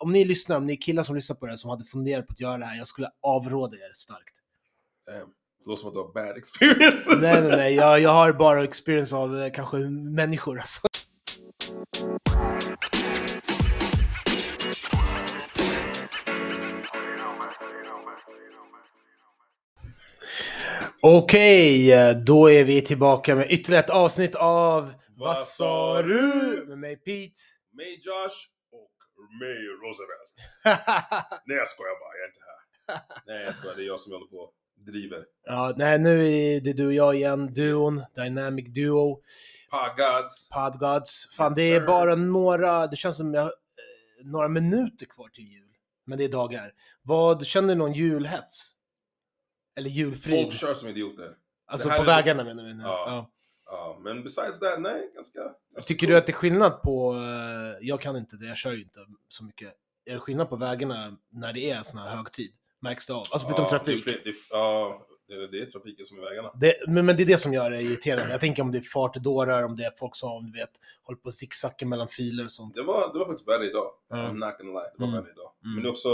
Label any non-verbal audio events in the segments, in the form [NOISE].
om ni lyssnar, om ni är killar som lyssnar på det här som hade funderat på att göra det här, jag skulle avråda er starkt. Damn. Det låter som att du har bad experiences. Nej, nej, nej, jag, jag har bara experience av eh, kanske människor alltså. Okej, eh, då är vi tillbaka med ytterligare ett avsnitt av Vad sa du? Med mig Pete. Mig Josh mig Roosevelt. [LAUGHS] Nej jag skojar bara, jag är inte här. [LAUGHS] Nej jag skojar, det är jag som håller på och driver. ja, nej, nu är det du och jag igen, duon, Dynamic Duo, Pagads. Podgods. Fan, Yes, det är sir. bara några, det känns som jag, eh, några minuter kvar till jul. Men det är dagar. Vad, känner du någon julhets? Eller julfrid? Folk kör som idioter. alltså det här på är- vägarna menar vi nu. Ja. Men besides that, nej, ganska... ganska Tycker cool. du att det är skillnad på, eh, jag kan inte det, jag kör ju inte så mycket. Är det skillnad på vägarna när det är sån här högtid? Märks det av? Alltså förutom Ja, trafik. Ja, det det är trafiken som är vägarna. Det, men, men det är det som gör det irriterande. Jag tänker om det är fartdårar, om det är folk som du vet, håller på och zigzacka mellan filer och sånt. Det var, det var faktiskt värre idag. Ja. I'm not gonna lie. Det var Mm. värre idag. Mm. Men det är också,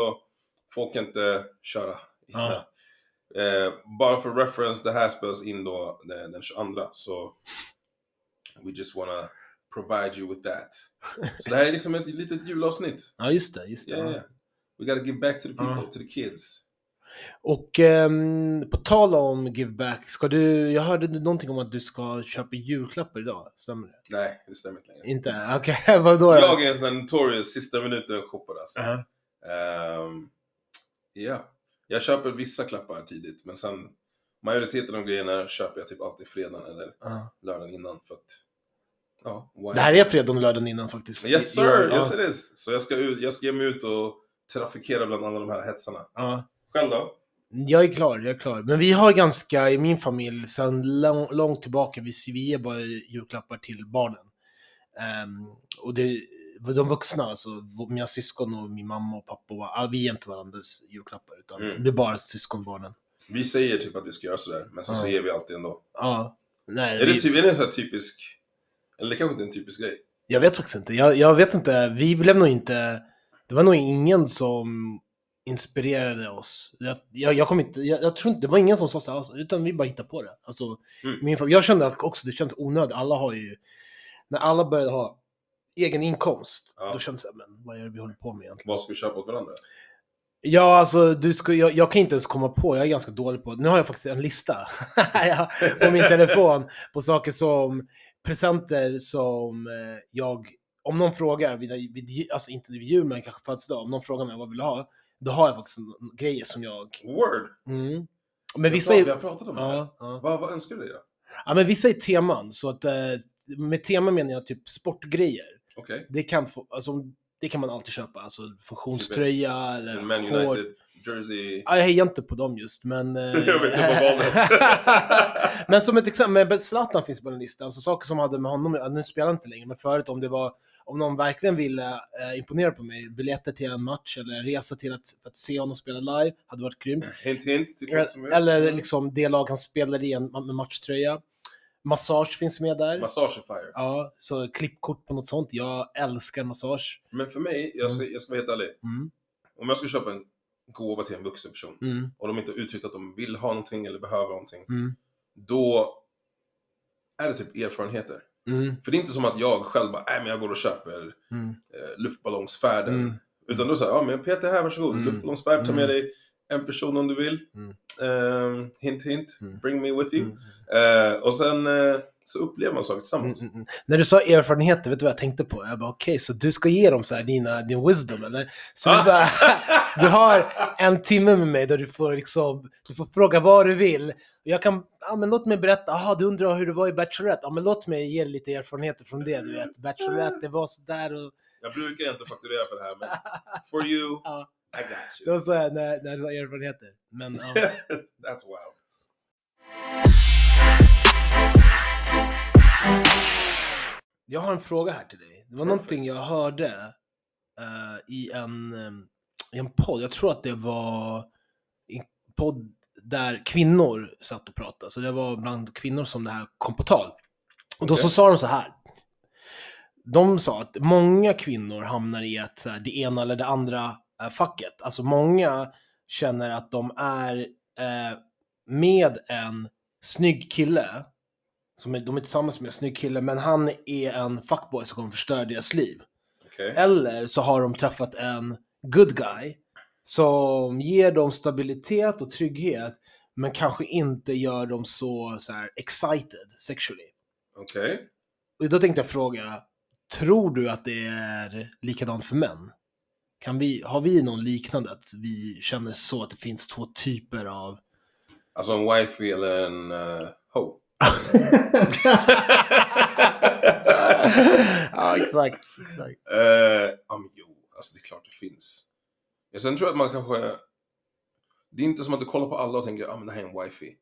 folk kan inte köra i snö. Eh, bara för reference, det här spelas in då den, den 22. Så we just wanna provide you with that. Så det här är liksom ett litet julavsnitt. [LAUGHS] Ja, just det. Just det. Yeah, yeah. We gotta give back to the people, Ja. to the kids. Och ehm, på tal om give back, ska du, jag hörde någonting om att du ska köpa julklappar idag, stämmer det? Nej, det stämmer inte längre. Inte? [LAUGHS] Okej, [LAUGHS] vadå? Jag är en sån där notorious sista minuten shoppare alltså. Ja. Ehm, Ja, jag köper vissa klappar tidigt men sen majoriteten av grejerna köper jag typ alltid fredagen eller Ja. lördagen innan för att ja, why Det här är fredagen och lördagen innan faktiskt. Yes sir, Ja, yes it is. Så jag ska, ut, jag ska ge mig ut och trafikera bland alla de här hetsarna. Ja. Själv då? Jag är klar, jag är klar. Men vi har ganska, i min familj, sedan lång, långt tillbaka, vi, vi ger bara julklappar till barnen. Ehm, och det, de vuxna, alltså mina syskon och min mamma och pappa, och, vi ger inte varandras julklappar, utan Mm. det är bara syskonbarnen. Vi säger typ att vi ska göra sådär, men så Ja. säger vi alltid ändå. Ja. Nej, Är det, vi, typ, är det en sån här typisk, eller det kanske inte är en typisk grej? jag vet faktiskt inte. Jag, jag vet inte, vi blev nog inte, det var nog ingen som inspirerade oss. Jag, jag, jag, kom inte, jag, jag tror inte, det var ingen som sa så här, alltså, utan vi bara hittade på det. Alltså, Mm. min, jag kände också, det känns onödigt. Alla har ju, när alla började ha egen inkomst, Ja. då kändes det, men vad är det vi håller på med egentligen? Vad ska vi köpa åt varandra? Ja, alltså, du ska, jag, jag kan inte ens komma på, jag är ganska dålig på, nu har jag faktiskt en lista [LAUGHS] på min telefon på saker som, presenter som eh, jag, om någon frågar, vid, vid, alltså inte vid jul men kanske födelsedag, om någon frågar mig vad vill du ha? Då har jag faktiskt grejer som jag, Word! mm. Men vissa vi är, har pratat om det här. ja, ja. Vad, vad önskar du dig då? ja, men vissa är teman, så att eh, med tema menar jag typ sportgrejer. Okej. Det kan, få, alltså, det kan man alltid köpa, alltså funktionströja eller En Man United jersey. Ja, jag hejar inte på dem just, men... eh, [LAUGHS] Jag vet inte vad valet. men som ett exempel, Zlatan finns på den listan, alltså saker som hade med honom, nu spelar han inte längre, men förut om det var, om någon verkligen ville eh, imponera på mig, biljetter till en match eller resa till att, att se honom spela live, hade varit grymt. Hint hint som vet. Eller liksom det lag han spelar i en med matchtröja. Massage finns med där. Massage är fire. Ja, så klippkort på något sånt. Jag älskar massage. Men för mig, jag, ska, jag ska vara helt ärlig. Mm, Om jag ska köpa en gåva till en vuxen person mm, och de inte har uttryckt att de vill ha någonting eller behöver någonting. mm, Då är det typ erfarenheter. mm, För det är inte som att jag själv bara, nej men jag går och köper mm, eh, luftballongsfärden. mm. Utan då säger ja men Peter här, varsågod. Mm. Luftballongsfärd, ta med dig en person om du vill. Mm. Ehm, hint hint, Mm. bring me with you. Mm, Eh, och sen eh, så upplever man saker mm, tillsammans. mm, mm. När du sa erfarenheter, vet du vad jag tänkte på? Jag bara okej, så du ska ge dem så här dina, din wisdom eller? Så Ah. du, bara, [LAUGHS] du har en timme med mig där du får liksom, du får fråga vad du vill. Jag kan, ja men låt mig berätta, aha du undrar hur det var i Bachelorette, ja men låt mig ge lite erfarenheter från det, du vet. Bachelorette, det var sådär och... Jag brukar inte fakturera för det här men for you, [LAUGHS] Ja, I got det you. var så här när, när sa erfarenheter. Men ja. [LAUGHS] That's wild. Jag har en fråga här till dig. Det var Perfect. någonting jag hörde eh, i, en, eh, i en podd. Jag tror att det var en podd där kvinnor satt och pratade. Så det var bland kvinnor som det här kom på tal. Och då Okej. så sa de så här. de sa att många kvinnor hamnar i så här, det ena eller det andra facket. Alltså många känner att de är eh, med en snygg kille, som är, de är tillsammans med en snygg kille, men han är en fuckboy som kommer förstöra deras liv. Okej. Eller så har de träffat en good guy som ger dem stabilitet och trygghet, men kanske inte gör dem så, så här, excited sexually. Okej. Och då tänkte jag fråga, tror du att det är likadant för män? Kan vi, har vi någon liknande, att vi känner så att det finns två typer av... Alltså en wifey eller en uh, ho. [LAUGHS] ja, exakt. exakt. Eh, ja men jo, alltså det är klart det finns. Ja, sen tror jag att man kanske... Det är inte som att du kollar på alla och tänker, ja ah, men det här är en wifey.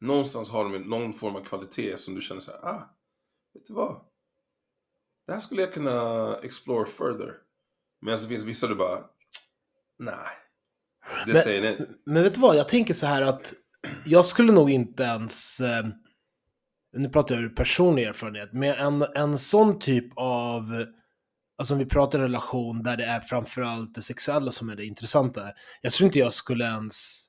Någonstans har de någon form av kvalitet som du känner så här, ah, vet du vad? Det här skulle jag kunna explore further. Medan det finns vissa du bara, nej. Det Men- säger nej. Men vet du vad, jag tänker så här att jag skulle nog inte ens, eh, nu pratar jag ur personlig erfarenhet, med en, en sån typ av, alltså om vi pratar relation där det är framförallt det sexuella som är det intressanta. Jag tror inte jag skulle ens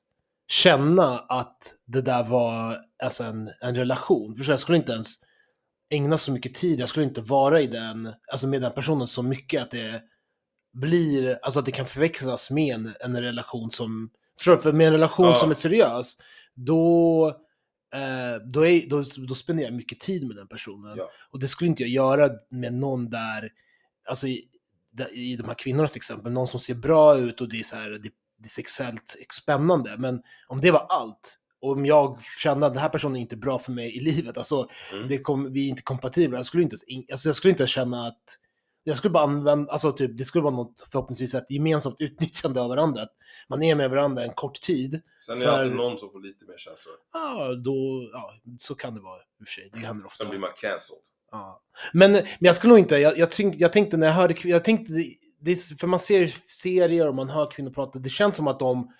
känna att det där var alltså en, en relation. För jag skulle inte ens ägna så mycket tid, jag skulle inte vara i den, alltså med den personen så mycket att det blir, alltså att det kan förväxlas med en, en relation som, förstår du? För med en relation Ja. som är seriös, då, eh, då, är, då, då spenderar jag mycket tid med den personen. Ja. Och det skulle inte jag göra med någon där, alltså i, där- i de här kvinnornas exempel, någon som ser bra ut och det är, så här, det, det är sexuellt spännande. Men om det var allt, och om jag kände att den här personen är inte bra för mig i livet, alltså Mm. det kom, vi är inte kompatibla, jag skulle inte, alltså jag skulle inte känna att jag skulle bara använda, alltså typ, det skulle vara något förhoppningsvis ett gemensamt [LAUGHS] utnyttjande av varandra. Att man är med varandra en kort tid. Sen är det alltid för- någon som får lite mer känslor. Ja, då, ja, så kan det vara i och för sig. Det händer ofta. Sen blir man cancelled. Ja. Men, men jag skulle nog inte, jag, jag, tänkte, jag tänkte när jag hörde, jag tänkte, det, det, är- för man ser serier och man hör kvinnor prata, det känns som att de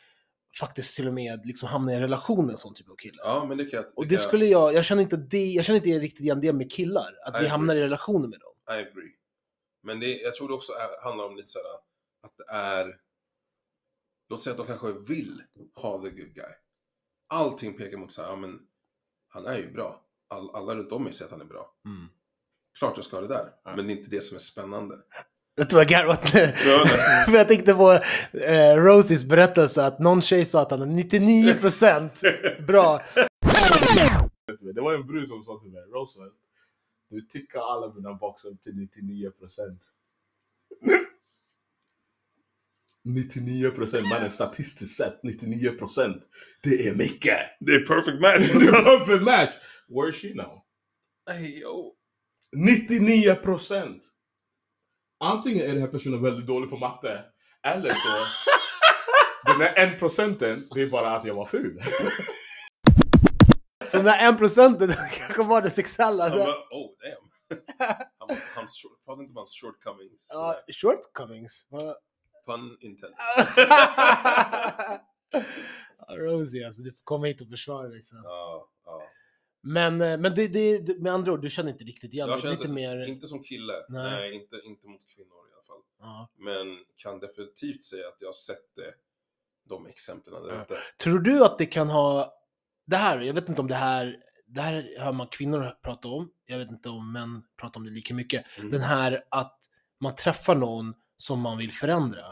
faktiskt till och med liksom hamnar i en relation med en sån typ av kille. Ja, men det kan jag... Och kan det skulle jag, jag känner inte det, jag känner inte riktigt igen det med killar, att I vi hamnar i relationer med dem. I agree. Men det, jag tror det också är, handlar om lite såhär att det är... Låt säga att de kanske vill ha the good guy. Allting pekar mot såhär, ja men han är ju bra. All, alla runt om mig säger att han är bra. Klart jag ska ha det där. Ja. Men det är inte det som är spännande. Du vad jag garvar åt nu? Ja, [LAUGHS] För jag tänkte på eh, Rosies berättelse att någon tjej sa att han är 99% bra. Det var en brud som sa till mig, Roosevelt, du tickar alla mina boxar till 99 procent. 99 procent, mannen statistiskt sett 99 procent. Det är mycket! Det är perfect match! [LAUGHS] Perfect match! Where is she now? Yo. 99 procent! Antingen är den här personen väldigt dålig på matte, eller så [LAUGHS] den där en procenten, det är bara att jag var ful. Så den där en procenten kanske var det sexuella. Han. Han, short, pratar inte om hans shortcomings. Ja, sådär. shortcomings. Vad- Pun intended. Rosie alltså, du får komma hit och försvara dig sen. Ja, ja. Men, eh, men det, det, med andra ord, du känner inte riktigt igen känner Lite inte, mer... inte som kille. Nej. Nej, inte, inte mot kvinnor i alla fall. Ja. Men kan definitivt säga att jag har sett det, de exemplen där ute. Tror du att det kan ha... Det här, jag vet inte om det här... Det här hör man kvinnor prata om. Jag vet inte om män pratar om det lika mycket. Mm. Den här att man träffar någon som man vill förändra.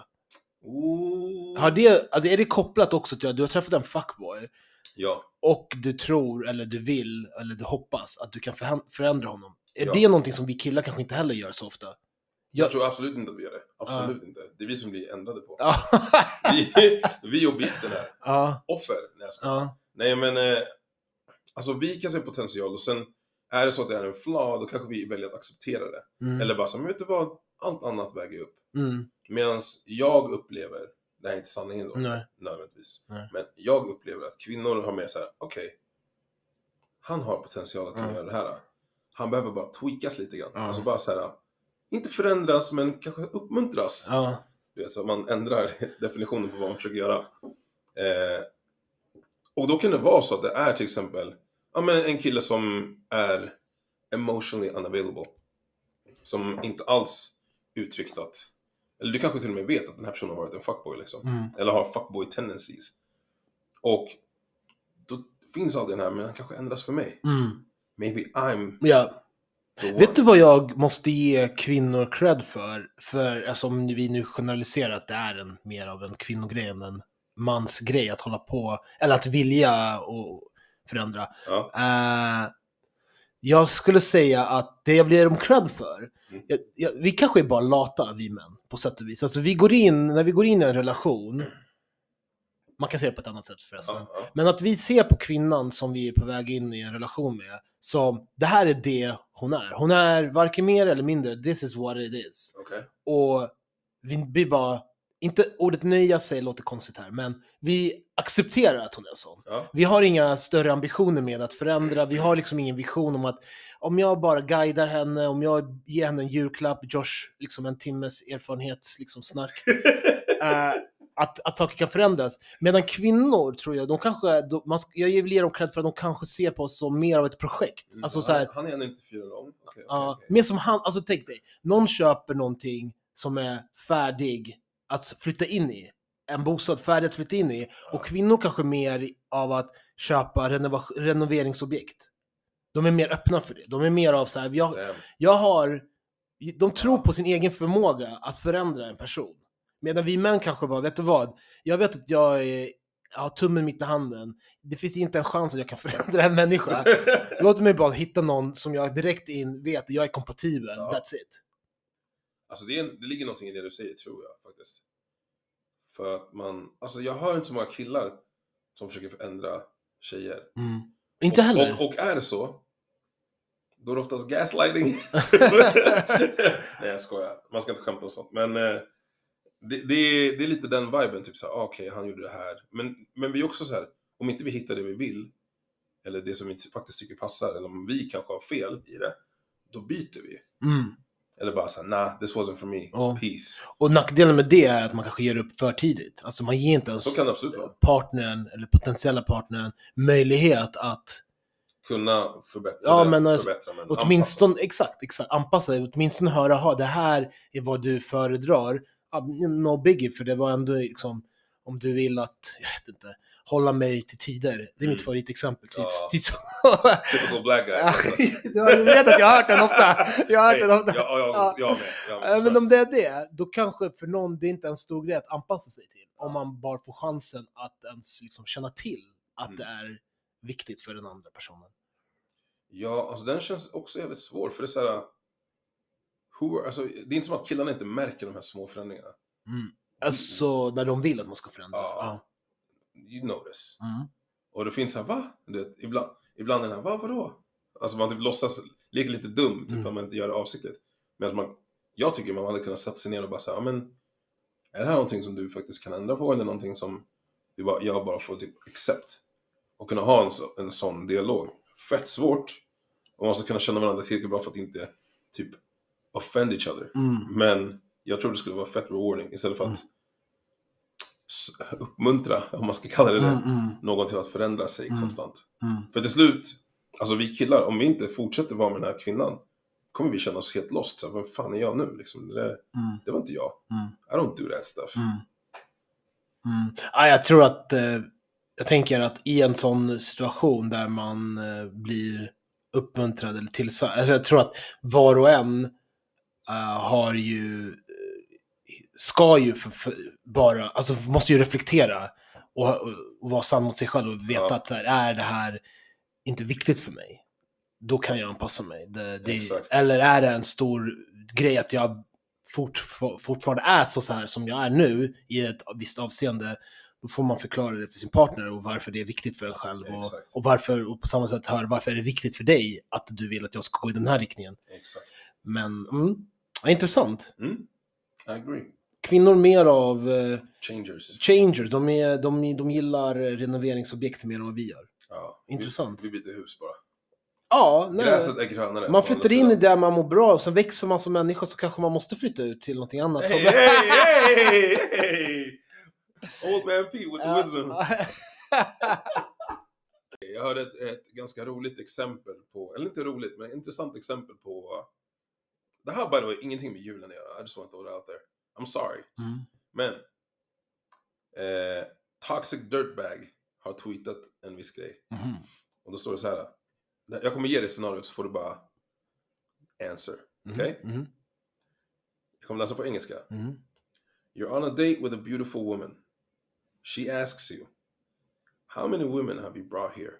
Oh. Har det, alltså är det kopplat också till att du har träffat en fuckboy Ja, och du tror, eller du vill, eller du hoppas att du kan förändra honom? Är Ja. det någonting som vi killar kanske inte heller gör så ofta? jag Jag- tror absolut inte att vi gör det. Absolut inte. Det är vi som blir ändrade på. Ja. Vi, vi är objekten här. ja. Offer. Nej, ja. Nej men, eh, alltså vi kan se potential och sen är det så att det är en flaw, då kanske vi väljer att acceptera det. Mm. Eller bara så, men vet du vad? Allt annat väger upp. Mm. Medan jag upplever, det här är inte sanningen då, Nej. nödvändigtvis. Nej. Men jag upplever att kvinnor har med så här: okej. han har potential att kunna Ja. göra det här. Han behöver bara tweakas lite grann. Ja. Alltså bara så här. inte förändras men kanske uppmuntras. Ja. Du vet, så man ändrar [LAUGHS] definitionen på vad man försöker göra. Eh, och då kan det vara så att det är till exempel ja, men en kille som är emotionally unavailable. som inte alls uttryckt att, eller du kanske till och med vet att den här personen har varit en fuckboy liksom. Mm. Eller har fuckboy tendencies. Och då finns aldrig den här, men han kanske ändras för mig. Mm. Maybe I'm one. Vet du vad jag måste ge kvinnor cred för? För alltså, om vi nu generaliserar att det är en, mer av en kvinnogrej än en mansgrej att hålla på, eller att vilja och förändra. Ja. Eh, jag skulle säga att det jag blir dem cred för, Mm. jag, jag, vi kanske är bara lata vi män på sätt och vis. Alltså vi går in, när vi går in i en relation, man kan se det på ett annat sätt förresten. Ja, ja. Men att vi ser på kvinnan som vi är på väg in i en relation med, som det här är det hon är. Hon är varken mer eller mindre, this is what it is. Okej. Och vi blir bara, inte ordet nöja sig låter konstigt här, men vi accepterar att hon är sån. Ja. Vi har inga större ambitioner med att förändra, vi har liksom ingen vision om att om jag bara guidar henne, om jag ger henne en julklapp, Josh, liksom en timmes erfarenhets, liksom snack, [LAUGHS] eh, att, att saker kan förändras. Medan kvinnor, tror jag, de kanske, de, man, jag ger dem cred för att de kanske ser på oss som mer av ett projekt. Mm, Alltså han, så här, han är en 94 lång. Okej, okej, Ja, okej. mer som han, alltså tänk dig, någon köper någonting som är färdig att flytta in i. En bostad färdig att flytta in i. Och kvinnor kanske mer av att köpa renoveringsobjekt. De är mer öppna för det. De är mer av så här, jag, jag har, de tror på sin egen förmåga att förändra en person. Medan vi män kanske bara, vet du vad? Jag vet att jag, är, jag har tummen mitt i handen. Det finns inte en chans att jag kan [LAUGHS] förändra en människa. Låt mig bara hitta någon som jag direkt in vet att jag är kompatibel. Ja. That's it. Alltså det, är, det ligger någonting i det du säger tror jag faktiskt. För att man, alltså jag hör inte så många killar som försöker förändra tjejer. Mm. Inte och, heller. Och, och är det så, då är det oftast gaslighting. [LAUGHS] [LAUGHS] Nej jag skojar, man ska inte skämta om sånt. Men eh, det, det, är, det är lite den viben, typ såhär, ah, okej han gjorde det här. Men, men vi är också så här, om inte vi hittar det vi vill, eller det som vi faktiskt tycker passar, eller om vi kanske har fel i det, då byter vi. Mm. Eller bara såhär, nah, this wasn't for me, Ja. peace. Och nackdelen med det är att man kanske ger upp för tidigt. Alltså man ger inte ens partnern, eller potentiella partnern, möjlighet att Kunna förbättra, Ja, men alltså, förbättra men åtminstone, exakt, exakt, anpassa dig. Åtminstone höra, ha det här är vad du föredrar. No biggie, för det var ändå liksom, om du vill att, jag vet inte, hålla mig till tider. Det är mitt Mm. favoritexempel. Ja. Tids, tids, Typical black guy. Alltså. [LAUGHS] du vet att jag har hört den ofta. Jag har hört den ofta. Ja, jag, Ja. jag med. Jag med. Eh, Men om det är det, då kanske för någon det är inte en stor grej att anpassa sig till. Om man bara får chansen att ens liksom känna till att Mm. det är viktigt för den andra personen. Ja, alltså den känns också jävligt svår för det är såhär... Who, alltså, det är inte som att killarna inte märker de här små förändringarna. Alltså när de vill att man ska förändras. Ja. You notice. Mm. Och det finns såhär, va? Vet, ibland, ibland är den här, va, vadå? Alltså man typ låtsas, leker lite dum, typ Mm. att man inte gör det avsiktligt. Men att man, jag tycker man hade kunnat sätta sig ner och bara säga, ja men, är det här någonting som du faktiskt kan ändra på eller någonting som vi bara, jag bara får typ accept? Och kunna ha en, så, en sån dialog. Fett svårt. Och man måste kunna känna varandra tillräckligt bra för att inte typ offend each other. Mm. Men jag tror det skulle vara fett rewarding istället för att s- uppmuntra, om man ska kalla det det, Mm, mm, någon till att förändra sig Mm. konstant. mm. För till slut, alltså vi killar, om vi inte fortsätter vara med den här kvinnan, kommer vi känna oss helt lost. Så vem fan är jag nu? Liksom, det, Mm. det var inte jag. Mm. I don't do that stuff. Mm. Mm. Ja, jag tror att, eh, jag tänker att i en sån situation där man eh, blir uppmuntrad eller tillsatt, alltså jag tror att var och en eh, har ju, ska ju för, för, bara, alltså måste ju reflektera och, och, och vara sann mot sig själv och veta Ja. att så här, är det här inte viktigt för mig? Då kan jag anpassa mig. Det, det, eller är det en stor grej att jag fort, for, fortfarande är så, så här som jag är nu i ett visst avseende, då får man förklara det för sin partner och varför det är viktigt för en själv. Och, och, varför, och på samma sätt hör varför är det viktigt för dig att du vill att jag ska gå i den här riktningen. Exakt. Men, mm, intressant. Mm. I agree. Kvinnor mer av eh, Changers. changers, de, är, de, de gillar renoveringsobjekt mer än vad vi gör. Ja. Intressant. Vi, vi byter hus bara. Ja, nej. Gräset är grönare. Man flyttar in i där man mår bra och sen växer man som människa så kanske man måste flytta ut till någonting annat. Hey, som... hey, hey, hey! Old man P with the wisdom. [LAUGHS] Jag hörde ett, ett ganska roligt exempel på, eller inte roligt, men ett intressant exempel på det här by the way, ingenting med julen att göra. I just want to throw it out there. I'm sorry. Mm. Men, eh, Toxic Dirtbag har tweetat en viss grej. Mhm. Och då står det så här. Jag kommer ge dig scenariot så får du bara answer. Mhm. Okej? Mhm. Jag kommer läsa på engelska. Mhm. You're on a date with a beautiful woman. She asks you, How many women have you brought here?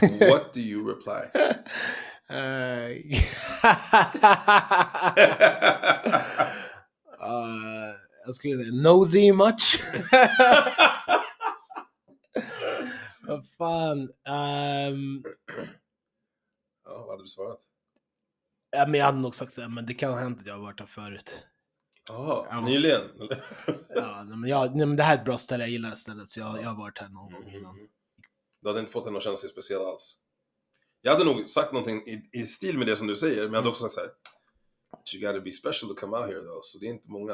[LAUGHS] What do you reply? Eh, [LAUGHS] [LAUGHS] eh, jag skulle säga nosy much. [LAUGHS] Vad fan. ehm, ja, vad hade du svarat? ja, men jag hade nog sagt så här, men det kan ha hänt att jag har varit här förut. Jaha, Ja. nyligen? Ja, men, jag, nej, men det här är ett bra ställe, jag gillar det stället, så jag, jag har varit här någon gång innan. Du hade inte fått henne att känna sig speciell alls. Jag hade nog sagt någonting i, i stil med det som du säger, men jag hade också sagt så här. "But You gotta be special to come out here though, så det är inte många.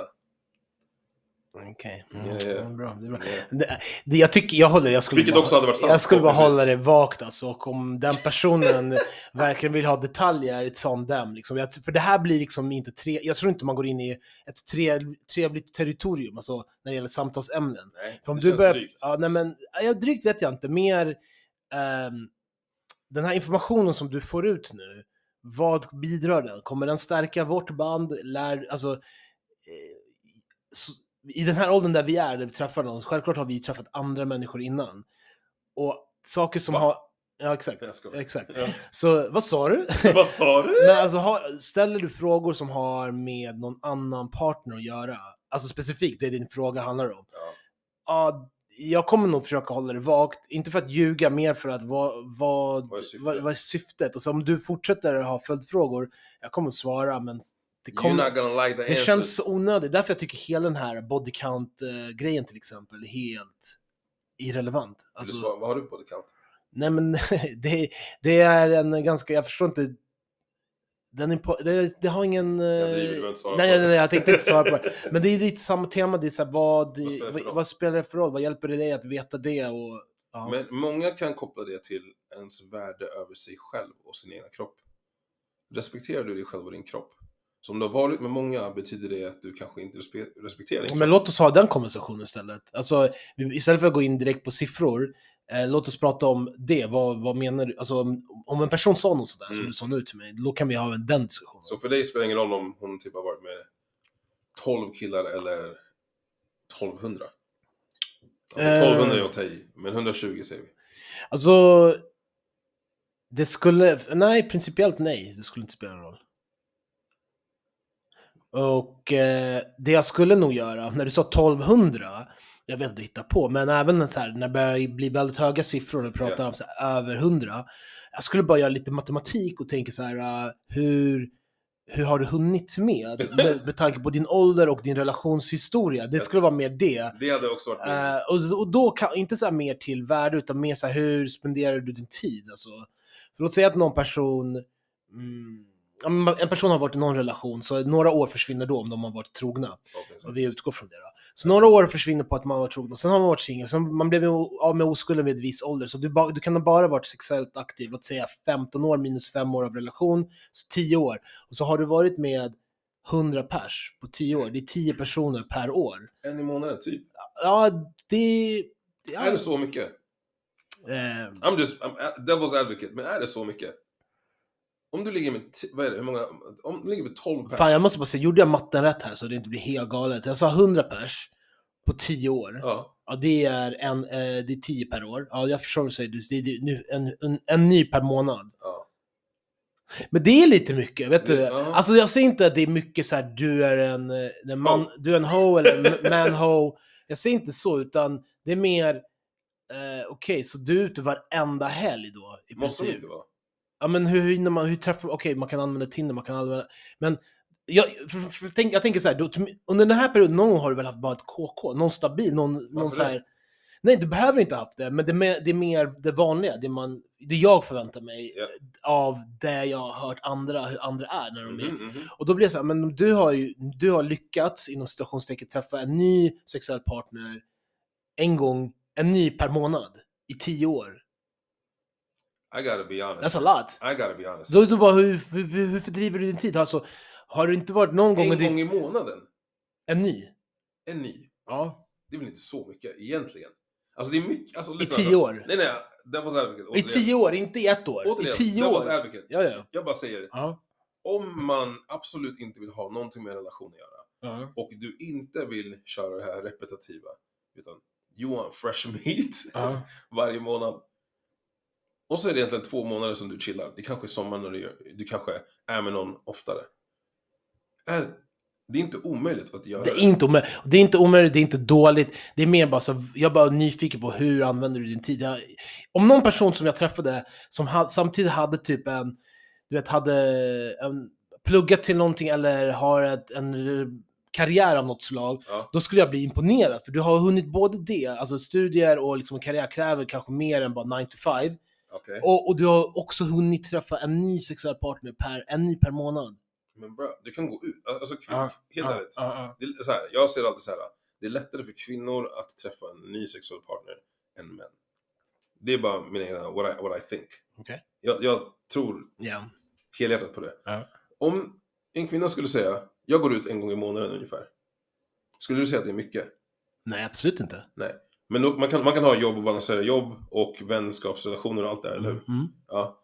Okej, Ja, mm, ja. ja, bra. Det är bra. Ja. Det, det, jag tycker, jag håller jag skulle Vilket bara, också hade varit sant, Jag skulle bara hålla det vagt alltså, och om den personen [LAUGHS] verkligen vill ha detaljer, it's on them. Liksom. Jag, för det här blir liksom inte tre, jag tror inte man går in i ett tre, trevligt territorium, alltså när det gäller samtalsämnen. Nej, För om det du känns börjar, drygt. ja, nej men, ja, drygt vet jag inte, mer ehm, den här informationen som du får ut nu, vad bidrar den? Kommer den stärka vårt band? Lär, alltså, eh, I den här åldern där vi är, där vi träffar någon, självklart har vi träffat andra människor innan. Och saker som Va? har... Ja, exakt. Exakt. Ja. Så vad sa du? [LAUGHS] Vad sa du? Men alltså, har, ställer du frågor som har med någon annan partner att göra? Alltså specifikt, det är din fråga handlar om. Ja. Ja, jag kommer nog försöka hålla det vagt. Inte för att ljuga, mer för att vad, vad, Vad är syftet? vad, vad är syftet? Och så om du fortsätter ha följdfrågor, jag kommer att svara, men det, kommer, like det answers. känns onödigt. Därför jag tycker hela den här body count-grejen till exempel är helt irrelevant. Alltså? Vad har du på body count? nej men [LAUGHS] det, det är en ganska, jag förstår inte, den är det, det har ingen... Jag eh, driver, behöver inte svara Nej, på nej, det. nej, jag tänkte inte svara på det. Men det är lite samma tema, det är så här, vad, Vad spelar det för vad, roll? vad spelar det för roll? Vad hjälper det dig att veta det? Och, ja. Men många kan koppla det till ens värde över sig själv och sin egna kropp. Respekterar du dig själv och din kropp? Så om du har varit med många betyder det att du kanske inte respe- respekterar din kropp. Men låt oss ha den konversationen istället. Alltså, istället för att gå in direkt på siffror, eh, låt oss prata om det. Vad, vad menar du? Alltså, om, en person sa något sådär, som Mm. du sa nu till mig, då kan vi ha en- den diskussionen. Så för dig spelar det ingen roll om hon typ har varit med 12 killar eller 1200? Ja, Eh. 1200 är att ta i, men 120 säger vi. Alltså, det skulle, nej, principiellt nej, det skulle inte spela någon roll. Och eh, det jag skulle nog göra, när du sa 1200, jag vet att du hittar på, men även så här, när det börjar bli väldigt höga siffror, du pratar Ja. om här, över 100, jag skulle bara göra lite matematik och tänka så här, eh, hur, hur har du hunnit med? [LAUGHS] med? Med tanke på din ålder och din relationshistoria. Det skulle vara mer det. Det hade också varit. Eh, och, och då kan, inte så mer till värde, utan mer så här, hur spenderar du din tid? Alltså, för låt säga att någon person, mm, en person har varit i någon relation, så några år försvinner då om de har varit trogna. förhoppningsvis. Och vi utgår från det då. Så några år försvinner på att man var trogen, sen har man varit singel, sen man blev av med oskulden vid en viss ålder. Så du, ba, du kan ha bara varit sexuellt aktiv, låt säga 15 år minus 5 år av relation, så 10 år. Och så har du varit med 100 pers på 10 år, det är 10 personer per år. En i månaden, typ. Ja, det... Ja, Är det så mycket? eh, I'm just, I'm devil's advocate, men är det så mycket? Om du ligger med, vad är det, hur många, om du ligger med 12 pers. fan, jag måste bara säga, gjorde jag matten rätt här så det inte blir helt galet? Jag sa 100 pers på 10 år. Ja, Ja, det är, en, eh, det är 10 per år. Ja, jag förstår vad du säger. Det är, det är en, en, en ny per månad. ja. Men det är lite mycket, vet du? Ja. Alltså jag säger inte att det är mycket så här, du är en, eh, en man, du är en ho eller en man-ho. Jag säger inte så, utan det är mer, eh, okej, så du är ute varenda helg då? I Måste det inte vara? Ja men hur hinner man, hur träffar okej man kan använda Tinder, man kan använda, men jag, för, för, tänk, jag tänker så här, då, under den här perioden, någon har du väl haft bara ett KK, någon stabil, någon, någon Varför så det? här, Nej, du behöver inte ha haft det, men det det är mer det vanliga, det, man, det jag förväntar mig Ja. av det jag har hört andra, hur andra är när de är Mhm, mhm. och då blir det så här, men du har ju du har lyckats inom situationstecken träffa en ny sexuell partner en gång, en ny per månad i tio år. I gotta be honest. That's a lot. I gotta be honest. Då, då bara, hur, hur, hur fördriver du din tid? Alltså, har du inte varit någon gång en med din... gång i månaden, En ny? en ny. Ja. Det är väl inte så mycket egentligen. Alltså det är mycket. Alltså, I tio år? Nej, nej. Devil's advocate. I återigen. tio år, inte i ett år. I Återigen, tio devil's år. advocate. Ja, ja. Jag bara säger, Ja. om man absolut inte vill ha någonting med relation att göra ja. och du inte vill köra det här repetitiva, utan you want fresh [LAUGHS] meat ja. varje månad. Och så är det egentligen två månader som du chillar. Det kanske är sommar när du, gör, du kanske är med någon oftare. Är, det är inte omöjligt att göra Det är inte omöjligt. Det är inte omöjligt, det är inte dåligt. Det är mer bara så, jag är bara nyfiken på hur använder du din tid. Jag, om någon person som jag träffade som ha, samtidigt hade typ en, du vet, hade en, pluggat till någonting eller har ett, en karriär av något slag, Ja. då skulle jag bli imponerad. För du har hunnit både det, alltså studier och liksom karriär kräver kanske mer än bara 9 to 5. Okej. Och, och du har också hunnit träffa en ny sexuell partner per, en ny per månad. Men bra, du kan gå ut. Alltså kvin- Ja, helt ja, ärligt. ja. Det är så här, jag ser alltid så här. Det är lättare för kvinnor att träffa en ny sexuell partner än män. Det är bara min egna, what I, what I think. Okej. Jag, jag tror Ja. helhjärtat på det. Om en kvinna skulle säga, jag går ut en gång i månaden ungefär. Skulle du säga att det är mycket? Nej, absolut inte. Nej. Men då, man, kan, man kan ha jobb och balansera jobb och vänskapsrelationer och allt det här, eller hur? Mm. Ja.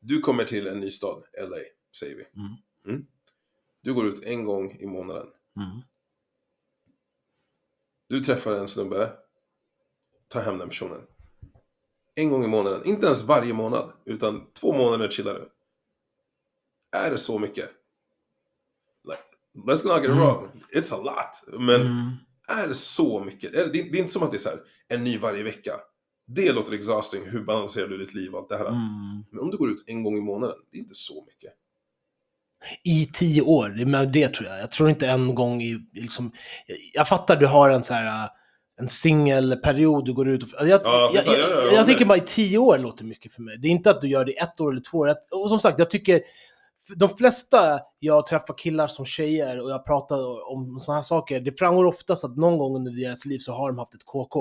Du kommer till en ny stad, LA, säger vi. Mm. Mm. Du går ut en gång i månaden. Mm. Du träffar en snubbe, tar hem den personen. En gång i månaden, inte ens varje månad, utan två månader chillar du. Är det så mycket? Like, let's not get it Mm. wrong, it's a lot. Men. Är det så mycket? Är det, det är inte som att det är så här, en ny varje vecka. Det låter exhausting, hur balanserar du ditt liv och allt det här. Mm. Men om du går ut en gång i månaden, det är inte så mycket. I tio år, det det tror jag. Jag tror inte en gång i, liksom, jag, fattar du har en så här, äh, en singelperiod, du går ut och... Jag, Ja, jag, jag, Ja, ja, jag jag, tycker bara i tio år låter mycket för mig. Det är inte att du gör det ett år eller två år. Och som sagt, jag tycker de flesta jag träffar killar som tjejer och jag pratar om sådana här saker, det framgår oftast att någon gång under deras liv så har de haft ett KK.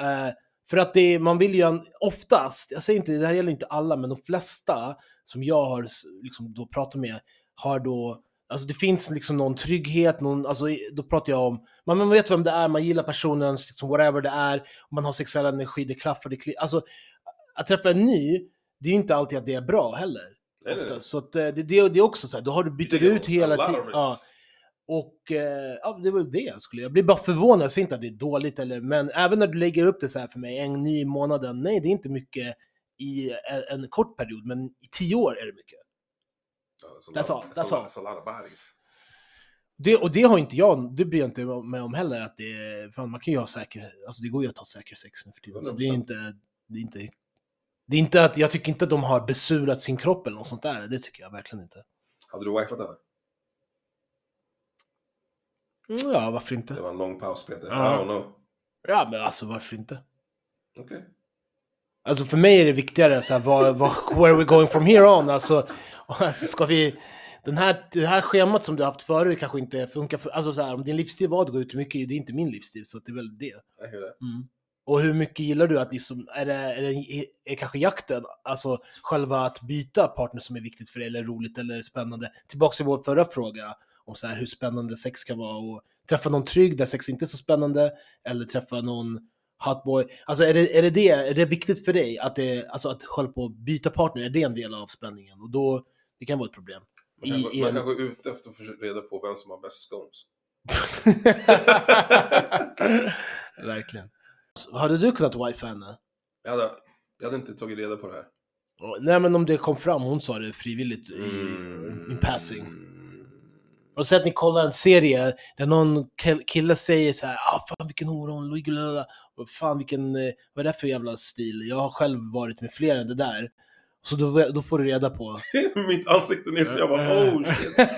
Uh, eh, för att det, man vill ju en, oftast, jag säger inte, det här gäller inte alla, men de flesta som jag har liksom då pratat med har då, alltså det finns liksom någon trygghet, någon, alltså då pratar jag om, man, man vet vem det är, man gillar personens, liksom whatever det är, man har sexuell energi, det klaffar, det kli, alltså att träffa en ny, det är ju inte alltid att det är bra heller. Ofta. Så att, eh, det, det, det är också så här, då har du bytt ut hela tiden. Ja, och eh, ja, det var väl det jag skulle Jag blir bara förvånad, jag säger inte att det är dåligt eller, men även när du lägger upp det så här för mig, en ny i månaden, nej det är inte mycket i en, en kort period, men i tio år är det mycket. That's all, That's all. that's a lot of bodies. Det, och det har inte jag, det bryr jag inte med om heller, att det fan, man kan ju ha säker, alltså det går ju att ha säker sex nu för tiden. Så det är 100%. inte, det är inte, det är inte att, jag tycker inte att de har besurat sin kropp eller något sånt där, det tycker jag verkligen inte. Hade du wifat henne? Mm, Ja, varför inte? Det var en lång paus Peter. Ja. I don't know. Ja, men alltså varför inte? Okej. Alltså för mig är det viktigare så här, vad, vad, where are we going from here on? Alltså, alltså ska vi... Den här, det här schemat som du har haft förut kanske inte funkar för... Alltså så här, om din livsstil var att gå ut mycket, det är inte min livsstil, så det är väl det. Jag hör det. Mm. Och hur mycket gillar du att liksom, är det, är det är kanske jakten, alltså själva att byta partner som är viktigt för dig, eller roligt eller spännande? Tillbaka till vår förra fråga om så här, hur spännande sex kan vara och träffa någon trygg där sex inte är så spännande, eller träffa någon hotboy. Alltså är det, är det det, är det viktigt för dig att det, alltså att hålla på byta partner, är det en del av spänningen? Och då, det kan vara ett problem. Man i man en- kanske är ute efter att få reda på vem som har bäst scones. [LAUGHS] [LAUGHS] Verkligen. Hade du kunnat wifi henne? Jag hade, jag hade inte tagit reda på det här. Nej men om det kom fram, hon sa det frivilligt i Mm. in passing. Och så att ni kollar en serie där någon kill- kille säger så här, ah fan vilken hora hon ligger fan vilken, eh, vad är det för jävla stil? Jag har själv varit med fler än det där. Så då, då får du reda på. [LAUGHS] Mitt ansikte nyss, jag bara oh shit. [LAUGHS]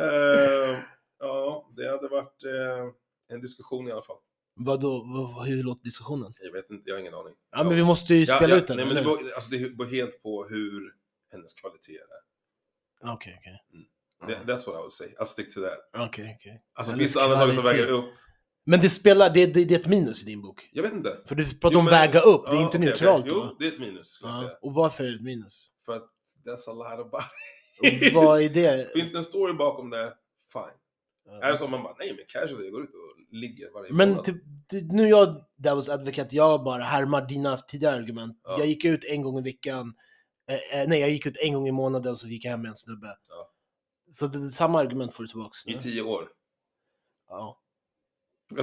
Eh, ja, det hade varit eh, en diskussion i alla fall. Vadå, vad, hur låter diskussionen? Jag vet inte, jag har ingen aning. Ja men vi måste ju Ja, spela ja, ut den. Nej, men det beror, alltså, det beror helt på hur hennes kvalitet är. Okej, okej. Det, that's what I would say. I'll stick to that. Okej, okej. Alltså Hennes vissa andra saker som väger upp Men det spelar, det, det, det är ett minus i din bok. Jag vet inte. För du pratar Jo, om men- väga upp, det är Ja, inte neutralt då. Jo, det är ett minus skulle jag Ja. säga. Och varför är det ett minus? För att that's a lot of Och vad är det? [LAUGHS] Finns det en story bakom det, fine. Är Ja. det som man bara, nej men casually, jag går ut och ligger varje Men månad. typ, nu jag Devil's Advocate, jag bara härmar dina tidigare argument. Ja. Jag gick ut en gång i veckan, eh, eh, nej jag gick ut en gång i månaden och så gick jag hem med en snubbe. Ja. Så det, det, samma argument får du tillbaks. I nu. tio år. Ja. [LAUGHS]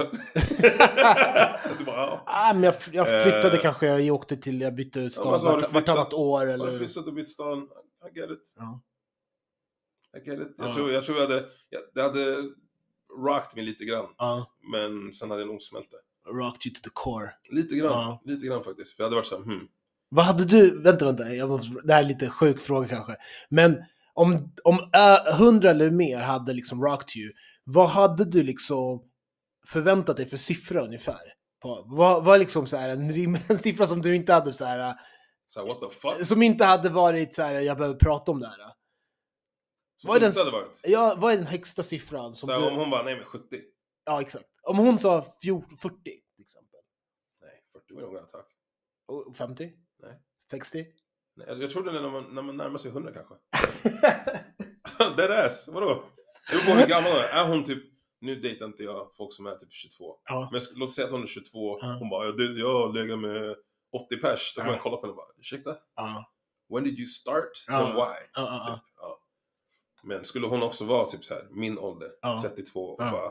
bara, ja. Ah, men jag, jag flyttade Eh. kanske, jag åkte till, jag bytte stad du vart, vartannat år Har du eller... flyttat och bytt stan? I get it. Ja. I get it. Jag, Ja. tror, jag tror jag hade, jag, det hade rocked mig lite grann. Ja, Men sen hade jag nog smält det. rocked you to the core. Lite grann. Ja. Lite grann faktiskt. För jag hade varit såhär, hmm. Vad hade du, vänta vänta, jag måste, det här är lite sjuk fråga kanske. Men om, om ö, 100 eller mer hade liksom rocked you, vad hade du liksom förväntat dig för siffra ungefär? På, vad vad liksom så här, en, [LAUGHS] en siffra som du inte hade så här, Så här, what the fuck? som inte hade varit så här, jag behöver prata om det här. Som vad är den- varit. Ja, vad är den högsta siffran som Så du... om hon bara, nej men 70. Ja, exakt. Om hon sa 14, 40 till exempel. Nej, 40 var nog en attack. Och 50? Nej. 60? Nej, jag, jag tror det är när man, när man närmar sig 100 kanske. [LAUGHS] [LAUGHS] Dead ass, vadå? Det beror på hur gammal hon är. Är hon typ, nu dejtar inte jag folk som är typ 22. ja. Men låt säga att hon är 22, Ja. hon bara, jag, jag har legat med 80 pers. Då Ja. jag kolla på henne och bara, ursäkta? Ja. When did you start? And why? Typ. Men skulle hon också vara typ så här, min ålder, Ja. 32 och Ja. bara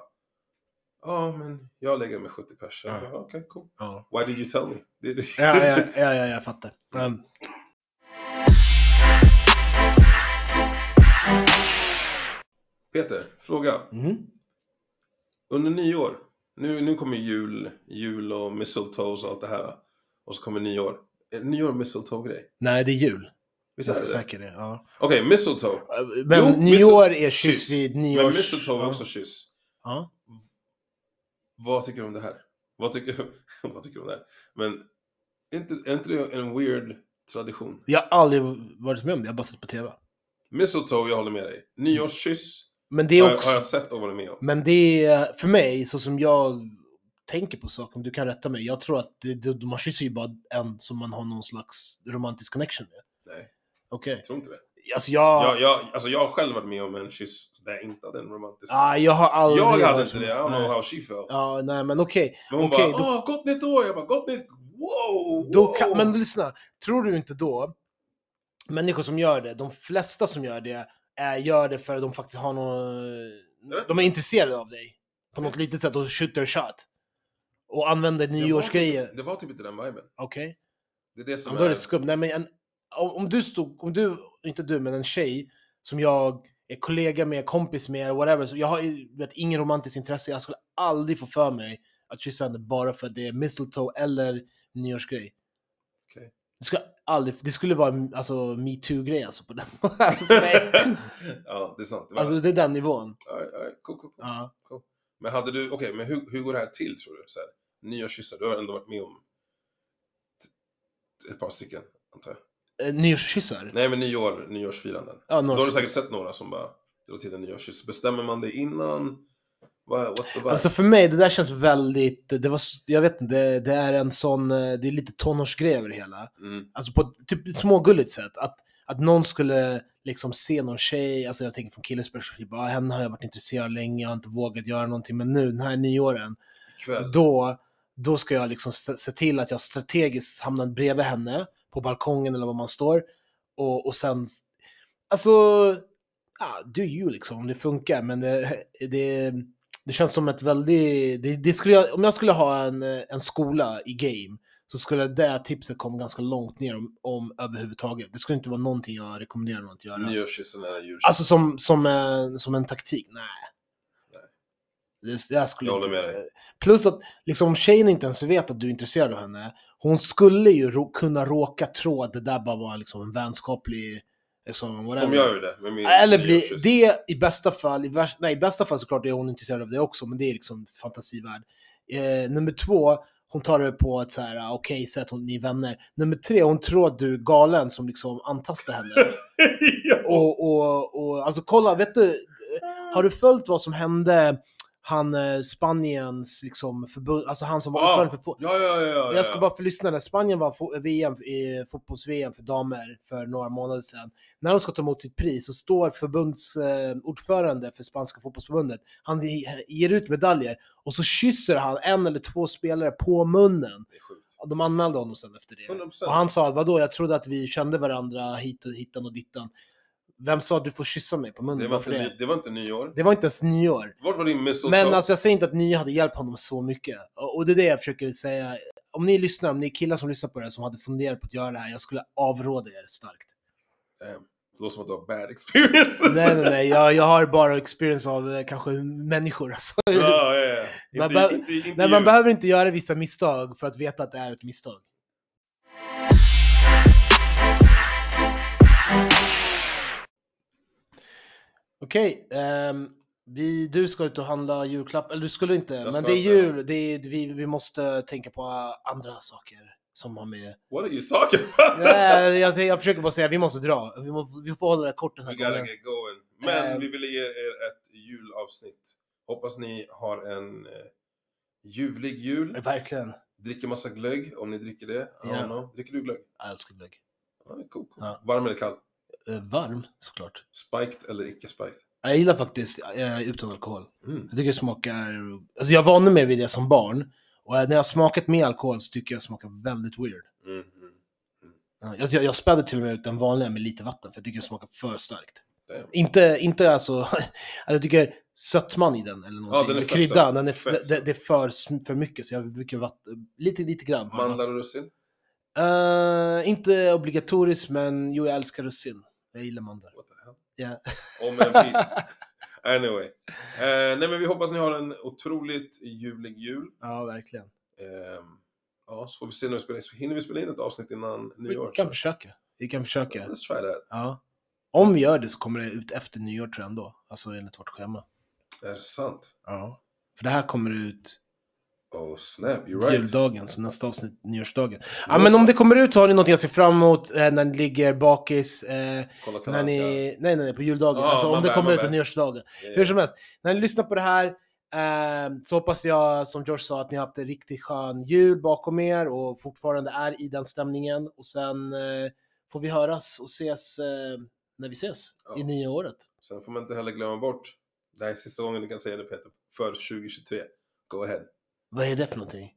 Ja men jag lägger med 70 pers. Ja. Okej, cool. ja. Why did you tell me? [LAUGHS] Ja, ja, ja, ja, jag fattar. Um, Peter, fråga. mhm. Under nyår, nu, nu kommer jul, jul och mistletoes och allt det här. Och så kommer nyår. Är nyår mistletoe-grej? Nej, det är jul. Visst är det säker det. Ja. Okej, mistletoe. Men Jo, nyår är kyss vid nyårs... Men mistletoe är också kyss. Ja. Vad tycker du om det här? Vad tycker, [LAUGHS] vad tycker du om det här? Men inte, är inte det en weird tradition? Jag har aldrig varit med om det, jag har bara sett på TV. Mistletoe, jag håller med dig. Nyårskyss Men det har, är jag- också... har jag sett och varit med om. Men det är, för mig, så som jag tänker på saker, om du kan rätta mig, jag tror att det, det, man kysser ju bara en som man har någon slags romantisk connection med. Okej. jag tror inte det. Alltså jag... Jag, jag, alltså jag har själv varit med om en kyss där jag inte hade en romantisk... ah, jag har aldrig... jag hade inte det, I don't know how she felt. Ja, nej men okej. Men hon okej, bara, då- åh, gott nytt år! Jag bara, gott nytt... Wow! Då wow. kan, men lyssna, tror du inte då, människor som gör det, de flesta som gör det, är, gör det för att de faktiskt har någon... De är intresserade av dig. På något litet sätt och skjuter shot. Och använder Det var typ- Det var typ inte den viben. Okej? Det är det som Ja, då är är... det skumt. Nej, men en, om, om du stod, om du, inte du, men en tjej som jag är kollega med, kompis med, whatever. Så jag har vet, ingen romantiskt intresse. Jag skulle aldrig få för mig att kyssa henne bara för att det är mistletoe eller nyårsgrej. Okej. Det skulle aldrig, det skulle vara en, alltså metoo-grej alltså på den. [LAUGHS] alltså, mig. [LAUGHS] ja, det är sant. Det alltså det är den nivån. Ja, ja, cool, cool, cool. Ja. Men hade du, okej, men hur, hur går det här till tror du? Så här, nyårskyssar, du har ändå varit med om ett par stycken, antar jag. Eh, Nyårskyssar? Nej, men nyår, nyårsfiranden. Ja, Då har du säkert sett några som bara drar till en nyårskyss. Bestämmer man det innan? What's the vibe? Alltså för mig, det där känns väldigt, det var, jag vet inte, det, det är en sån, eh, det är lite tonårsgrej över det hela. mm. Alltså på ett typ smågulligt sätt. Att, att någon skulle liksom se någon tjej, alltså jag tänker från killens perspektiv, bara, "Ah, henne har jag varit intresserad av länge, jag har inte vågat göra någonting, men nu, den här nyåren, då, då ska jag liksom se, se till att jag strategiskt hamnar bredvid henne, på balkongen eller var man står, och, och sen, alltså, ja, do you liksom, om det funkar, men det, [LAUGHS] det, det känns som ett väldigt, det, det skulle jag, om jag skulle ha en, en skola i game, så skulle det tipset komma ganska långt ner om, om överhuvudtaget. Det skulle inte vara någonting jag rekommenderar någon att göra. Nyårskyssen eller julkyssen. Alltså som, som, en, som en taktik? Nej. Nej. Det, jag skulle Jag håller inte, med dig. Plus att liksom, om tjejen inte ens vet att du är intresserad av henne, hon skulle ju rå, kunna råka tro att det där bara var liksom, en vänskaplig... Liksom. Som jag gjorde med min Eller nyårskyss. det i bästa fall, i, värst, nej, i bästa fall såklart är hon intresserad av det också, men det är liksom fantasivärld. Eh, nummer två, hon tar det på ett så här, ah, okej sätt, hon ni är vänner. Nummer tre, hon tror att du är galen som liksom antastar henne. [LAUGHS] ja. och, och, och alltså kolla, vet du, har du följt vad som hände han eh, Spaniens liksom förbund, alltså han som var Ah, ordförande för fo- Ja, ja, ja. ja, jag ska bara för lyssnarna, Spanien var fo- VM, i fotbolls-VM för damer för några månader sedan. När de ska ta emot sitt pris så står förbundsordförande eh, för spanska fotbollsförbundet, han ge- ger ut medaljer och så kysser han en eller två spelare på munnen. De anmälde honom sen efter det. 100%. Och han sa, vadå, jag trodde att vi kände varandra hit och hittan och dittan. Vem sa att du får kyssa mig på munnen? Det var, inte, det? det var inte nyår. det var inte ens nyår. Vart var din mistletoe? Men alltså jag säger inte att ni hade hjälpt honom så mycket. Och och det är det jag försöker säga. Om ni lyssnar, om ni är killar som lyssnar på det här som hade funderat på att göra det här, jag skulle avråda er starkt. Damn. Det låter som att du har bad experiences. nej, nej, nej, jag, jag har bara experience av eh, kanske människor. Alltså. Ja, ja, ja. Man Inte, behöver- inte, inte Nej, man behöver inte göra vissa misstag för att veta att det är ett misstag. Okej, ehm, vi, du ska ut och handla julklapp, eller du skulle inte, Jag men ska det är inte. jul, det är, vi, vi måste tänka på andra saker som har med... What are you talking about? [LAUGHS] Nej, jag, jag försöker bara säga, vi måste dra, vi, må, vi får hålla det kort den här We gotta gången. get going. Men Eh. vi ville ge er ett julavsnitt. Hoppas ni har en eh, ljuvlig jul. Verkligen, Dricker massa glögg om ni dricker det. I Ja. don't know. Dricker du glögg? jag älskar glögg. Ja, cool, cool. Ja. Varm eller kall? Eh, varm, såklart. Spiked eller icke spiked? Jag gillar faktiskt eh, utan alkohol. Mm. Jag tycker det smakar... Alltså jag vande mig vid det som barn. Och eh, när jag smakat med alkohol så tycker jag det smakar väldigt weird. Mm, mm. Ja, Jag, jag, spädde till och med ut den vanliga med lite vatten för jag tycker det smakar för starkt. Damn. Inte, inte alltså... [LAUGHS] alltså jag tycker sötman i den eller någonting. den är kryddan, den är, Fett det, det är för, för mycket så jag brukar vatten, lite, lite grann. Mandlar och russin? Eh, inte obligatoriskt men jo jag älskar russin. Jag gillar mandlar. What the hell? Ja. Om en bit. [LAUGHS] Anyway. Eh, nej men vi hoppas ni har en otroligt ljuvlig jul. ja, verkligen. Ehm, ja, så får vi se när vi spelar in. Så hinner vi spela in ett avsnitt innan nyår? Vi kan försöka. Vi kan försöka. Let's try that. Ja. Om vi gör det så kommer det ut efter nyår tror jag ändå. Alltså enligt vårt schema. Är det sant? Ja. För det här kommer ut Oh snap, you're right. juldagen, så nästa avsnitt nyårsdagen. Ja men om det kommer ut så har ni något att se fram emot eh, när ni ligger bakis. Eh, Kolla när kanalen. ni, nej, nej, nej, på juldagen. Ja, alltså om det bär, kommer ut på nyårsdagen. Ja, Hur som helst, när ni lyssnar på det här eh, så hoppas jag, som George sa, att ni har haft en riktigt skön jul bakom er och fortfarande är i den stämningen. Och sen eh, får vi höras och ses eh, när vi ses Ja. i nya året. Sen får man inte heller glömma bort, det här är sista gången du kan säga det Peter, för 2023. Go ahead. Vad är det för någonting?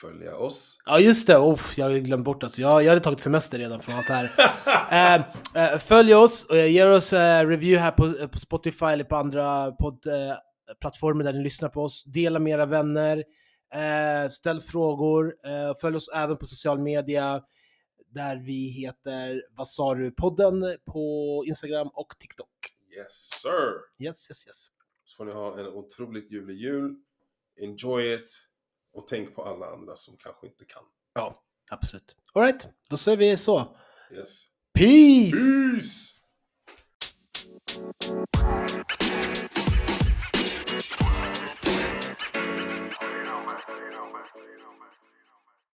Följa oss. Ja just det, Uff, jag har glömt bort alltså. Jag, jag hade tagit semester redan från allt det här. [LAUGHS] Eh, eh, följ oss och ge oss eh, review här på, eh, på Spotify eller på andra poddplattformar eh, där ni lyssnar på oss. Dela med era vänner. Ställ frågor. Följ oss även på social media där vi heter Vad sa du podden på Instagram och TikTok. Yes sir. Yes, yes, yes. Så får ni ha en otroligt ljuvlig jul enjoy it och tänk på alla andra som kanske inte kan. Ja, absolut. Alright, då säger vi så. Yes. Peace! Peace!